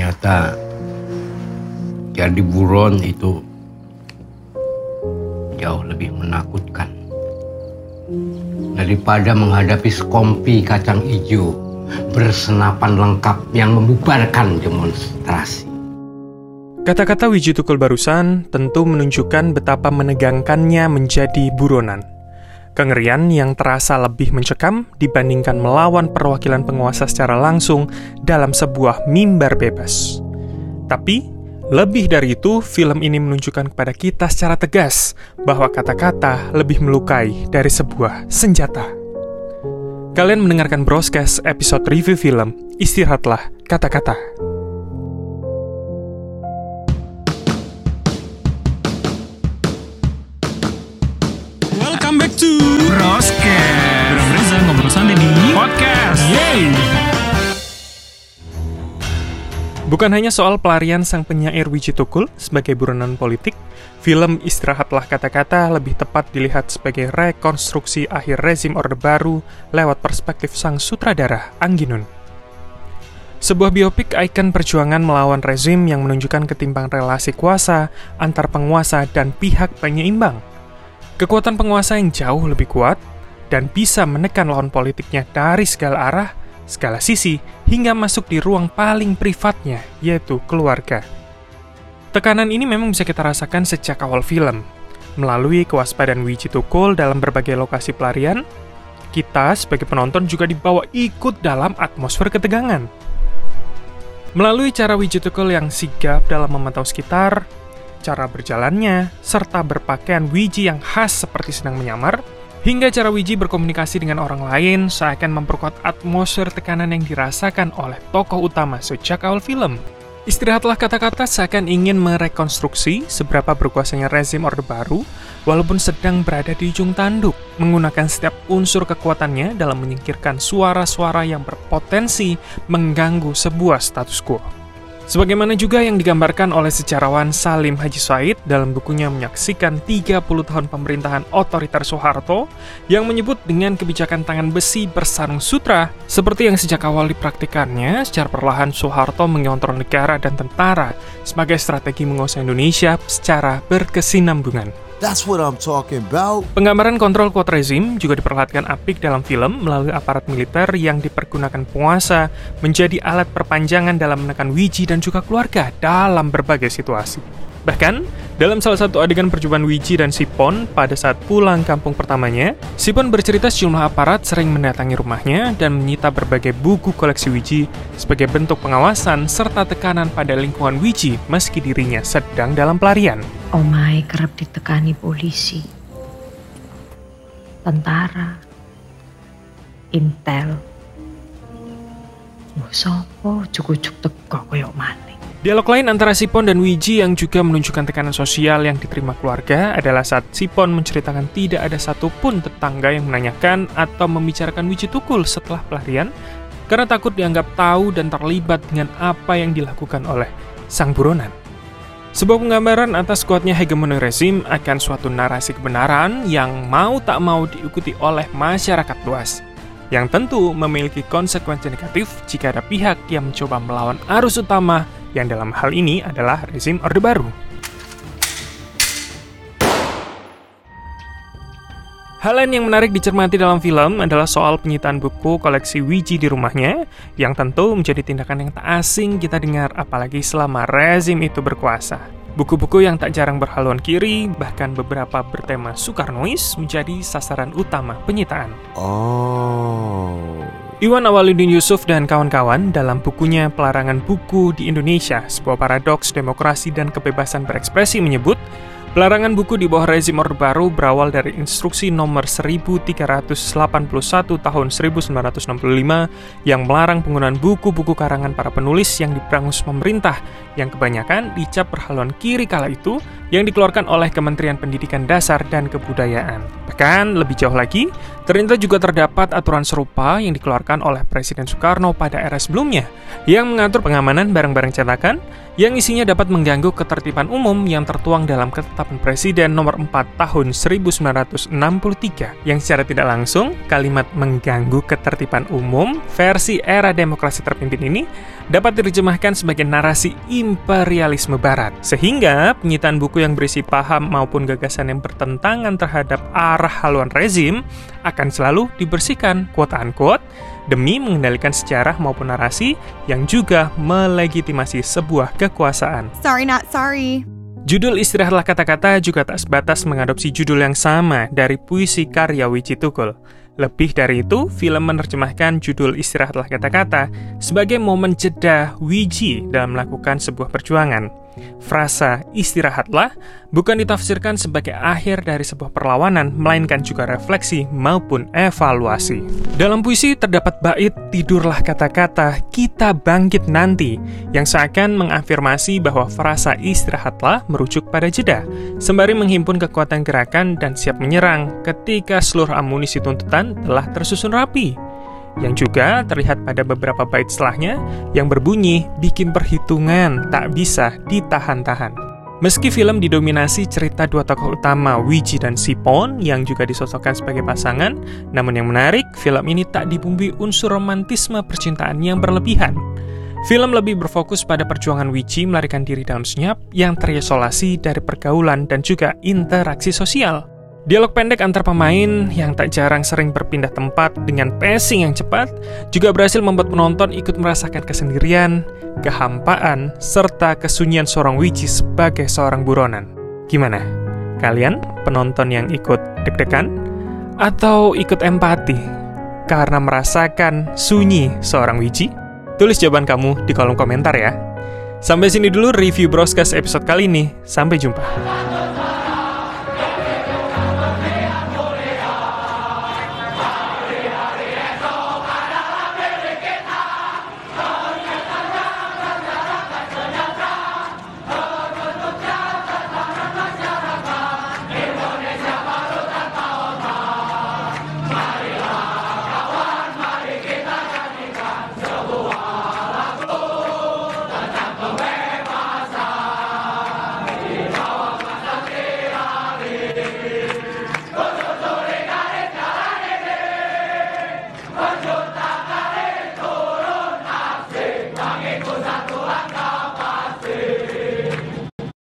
Ternyata jadi buron itu jauh lebih menakutkan daripada menghadapi sekompi kacang hijau bersenapan lengkap yang membubarkan demonstrasi. Kata-kata Wiji Tukul barusan tentu menunjukkan betapa menegangkannya menjadi buronan. Kengerian yang terasa lebih mencekam dibandingkan melawan perwakilan penguasa secara langsung dalam sebuah mimbar bebas. Tapi, lebih dari itu, film ini menunjukkan kepada kita secara tegas bahwa kata-kata lebih melukai dari sebuah senjata. Kalian mendengarkan broadcast episode review film Istirahatlah Kata-Kata. Bukan hanya soal pelarian sang penyair Wiji Tukul sebagai buronan politik, film Istirahatlah Kata-Kata lebih tepat dilihat sebagai rekonstruksi akhir rezim Orde Baru lewat perspektif sang sutradara, Angginun. Sebuah biopik ikon perjuangan melawan rezim yang menunjukkan ketimbang relasi kuasa antar penguasa dan pihak penyeimbang. Kekuatan penguasa yang jauh lebih kuat dan bisa menekan lawan politiknya dari segala arah segala sisi, hingga masuk di ruang paling privatnya, yaitu keluarga. Tekanan ini memang bisa kita rasakan sejak awal film. Melalui kewaspadaan Wiji Tukul dalam berbagai lokasi pelarian, kita sebagai penonton juga dibawa ikut dalam atmosfer ketegangan. Melalui cara Wiji Tukul yang sigap dalam memantau sekitar, cara berjalannya, serta berpakaian Wiji yang khas seperti sedang menyamar, Hingga cara Wiji berkomunikasi dengan orang lain seakan memperkuat atmosfer tekanan yang dirasakan oleh tokoh utama sejak awal film. Istirahatlah kata-kata seakan ingin merekonstruksi seberapa berkuasanya rezim Orde Baru walaupun sedang berada di ujung tanduk, menggunakan setiap unsur kekuatannya dalam menyingkirkan suara-suara yang berpotensi mengganggu sebuah status quo. Sebagaimana juga yang digambarkan oleh sejarawan Salim Haji Said dalam bukunya menyaksikan 30 tahun pemerintahan otoriter Soeharto yang menyebut dengan kebijakan tangan besi bersarung sutra seperti yang sejak awal dipraktikannya secara perlahan Soeharto mengontrol negara dan tentara sebagai strategi menguasai Indonesia secara berkesinambungan. That's what I'm talking about. Penggambaran kontrol kuat rezim juga diperlihatkan apik dalam film melalui aparat militer yang dipergunakan penguasa menjadi alat perpanjangan dalam menekan Wiji dan juga keluarga dalam berbagai situasi. Bahkan, dalam salah satu adegan perjumpaan Wiji dan Sipon pada saat pulang kampung pertamanya, Sipon bercerita sejumlah aparat sering mendatangi rumahnya dan menyita berbagai buku koleksi Wiji sebagai bentuk pengawasan serta tekanan pada lingkungan Wiji meski dirinya sedang dalam pelarian. Omai kerap ditekani polisi, tentara, intel. Sopo cukup teko koyo maning. Dialog lain antara Sipon dan Wiji yang juga menunjukkan tekanan sosial yang diterima keluarga adalah saat Sipon menceritakan tidak ada satupun tetangga yang menanyakan atau membicarakan Wiji Tukul setelah pelarian karena takut dianggap tahu dan terlibat dengan apa yang dilakukan oleh sang buronan. Sebuah penggambaran atas kuatnya hegemoni rezim akan suatu narasi kebenaran yang mau tak mau diikuti oleh masyarakat luas yang tentu memiliki konsekuensi negatif jika ada pihak yang mencoba melawan arus utama yang dalam hal ini adalah rezim Orde Baru. Hal lain yang menarik dicermati dalam film adalah soal penyitaan buku koleksi Wiji di rumahnya, yang tentu menjadi tindakan yang tak asing kita dengar apalagi selama rezim itu berkuasa. Buku-buku yang tak jarang berhaluan kiri, bahkan beberapa bertema Soekarnois menjadi sasaran utama penyitaan. Oh. Iwan Awaludin Yusuf dan kawan-kawan dalam bukunya Pelarangan Buku di Indonesia, sebuah paradoks demokrasi dan kebebasan berekspresi menyebut, Pelarangan buku di bawah rezim Orde Baru berawal dari instruksi nomor 1381 tahun 1965 yang melarang penggunaan buku-buku karangan para penulis yang diperangus pemerintah yang kebanyakan dicap berhaluan kiri kala itu yang dikeluarkan oleh Kementerian Pendidikan Dasar dan Kebudayaan. Bahkan lebih jauh lagi, ternyata juga terdapat aturan serupa yang dikeluarkan oleh Presiden Soekarno pada era sebelumnya yang mengatur pengamanan barang-barang cetakan yang isinya dapat mengganggu ketertiban umum yang tertuang dalam Ketetapan Presiden Nomor 4 Tahun 1963 yang secara tidak langsung kalimat mengganggu ketertiban umum versi era demokrasi terpimpin ini dapat diterjemahkan sebagai narasi imperialisme barat. Sehingga penyitaan buku yang berisi paham maupun gagasan yang bertentangan terhadap arah haluan rezim akan selalu dibersihkan quote-unquote demi mengendalikan sejarah maupun narasi yang juga melegitimasi sebuah kekuasaan. Sorry, not sorry. Judul Istirahatlah Kata-Kata juga tak sebatas mengadopsi judul yang sama dari puisi karya Wiji Tukul. Lebih dari itu, film menerjemahkan judul Istirahatlah Kata-Kata sebagai momen jeda Wiji dalam melakukan sebuah perjuangan. Frasa istirahatlah bukan ditafsirkan sebagai akhir dari sebuah perlawanan, melainkan juga refleksi maupun evaluasi. Dalam puisi terdapat bait tidurlah kata-kata kita bangkit nanti yang seakan mengafirmasi bahwa frasa istirahatlah merujuk pada jeda, sembari menghimpun kekuatan gerakan dan siap menyerang ketika seluruh amunisi tuntutan telah tersusun rapi yang juga terlihat pada beberapa bait setelahnya yang berbunyi bikin perhitungan tak bisa ditahan-tahan. Meski film didominasi cerita dua tokoh utama, Wiji dan Sipon, yang juga disosokkan sebagai pasangan, namun yang menarik, film ini tak dibumbui unsur romantisme percintaan yang berlebihan. Film lebih berfokus pada perjuangan Wiji melarikan diri dalam senyap yang terisolasi dari pergaulan dan juga interaksi sosial. Dialog pendek antar pemain yang tak jarang sering berpindah tempat dengan pacing yang cepat juga berhasil membuat penonton ikut merasakan kesendirian, kehampaan, serta kesunyian seorang Wiji sebagai seorang buronan. Gimana? Kalian penonton yang ikut deg-degan atau ikut empati karena merasakan sunyi seorang Wiji? Tulis jawaban kamu di kolom komentar ya. Sampai sini dulu review Broscast episode kali ini. Sampai jumpa.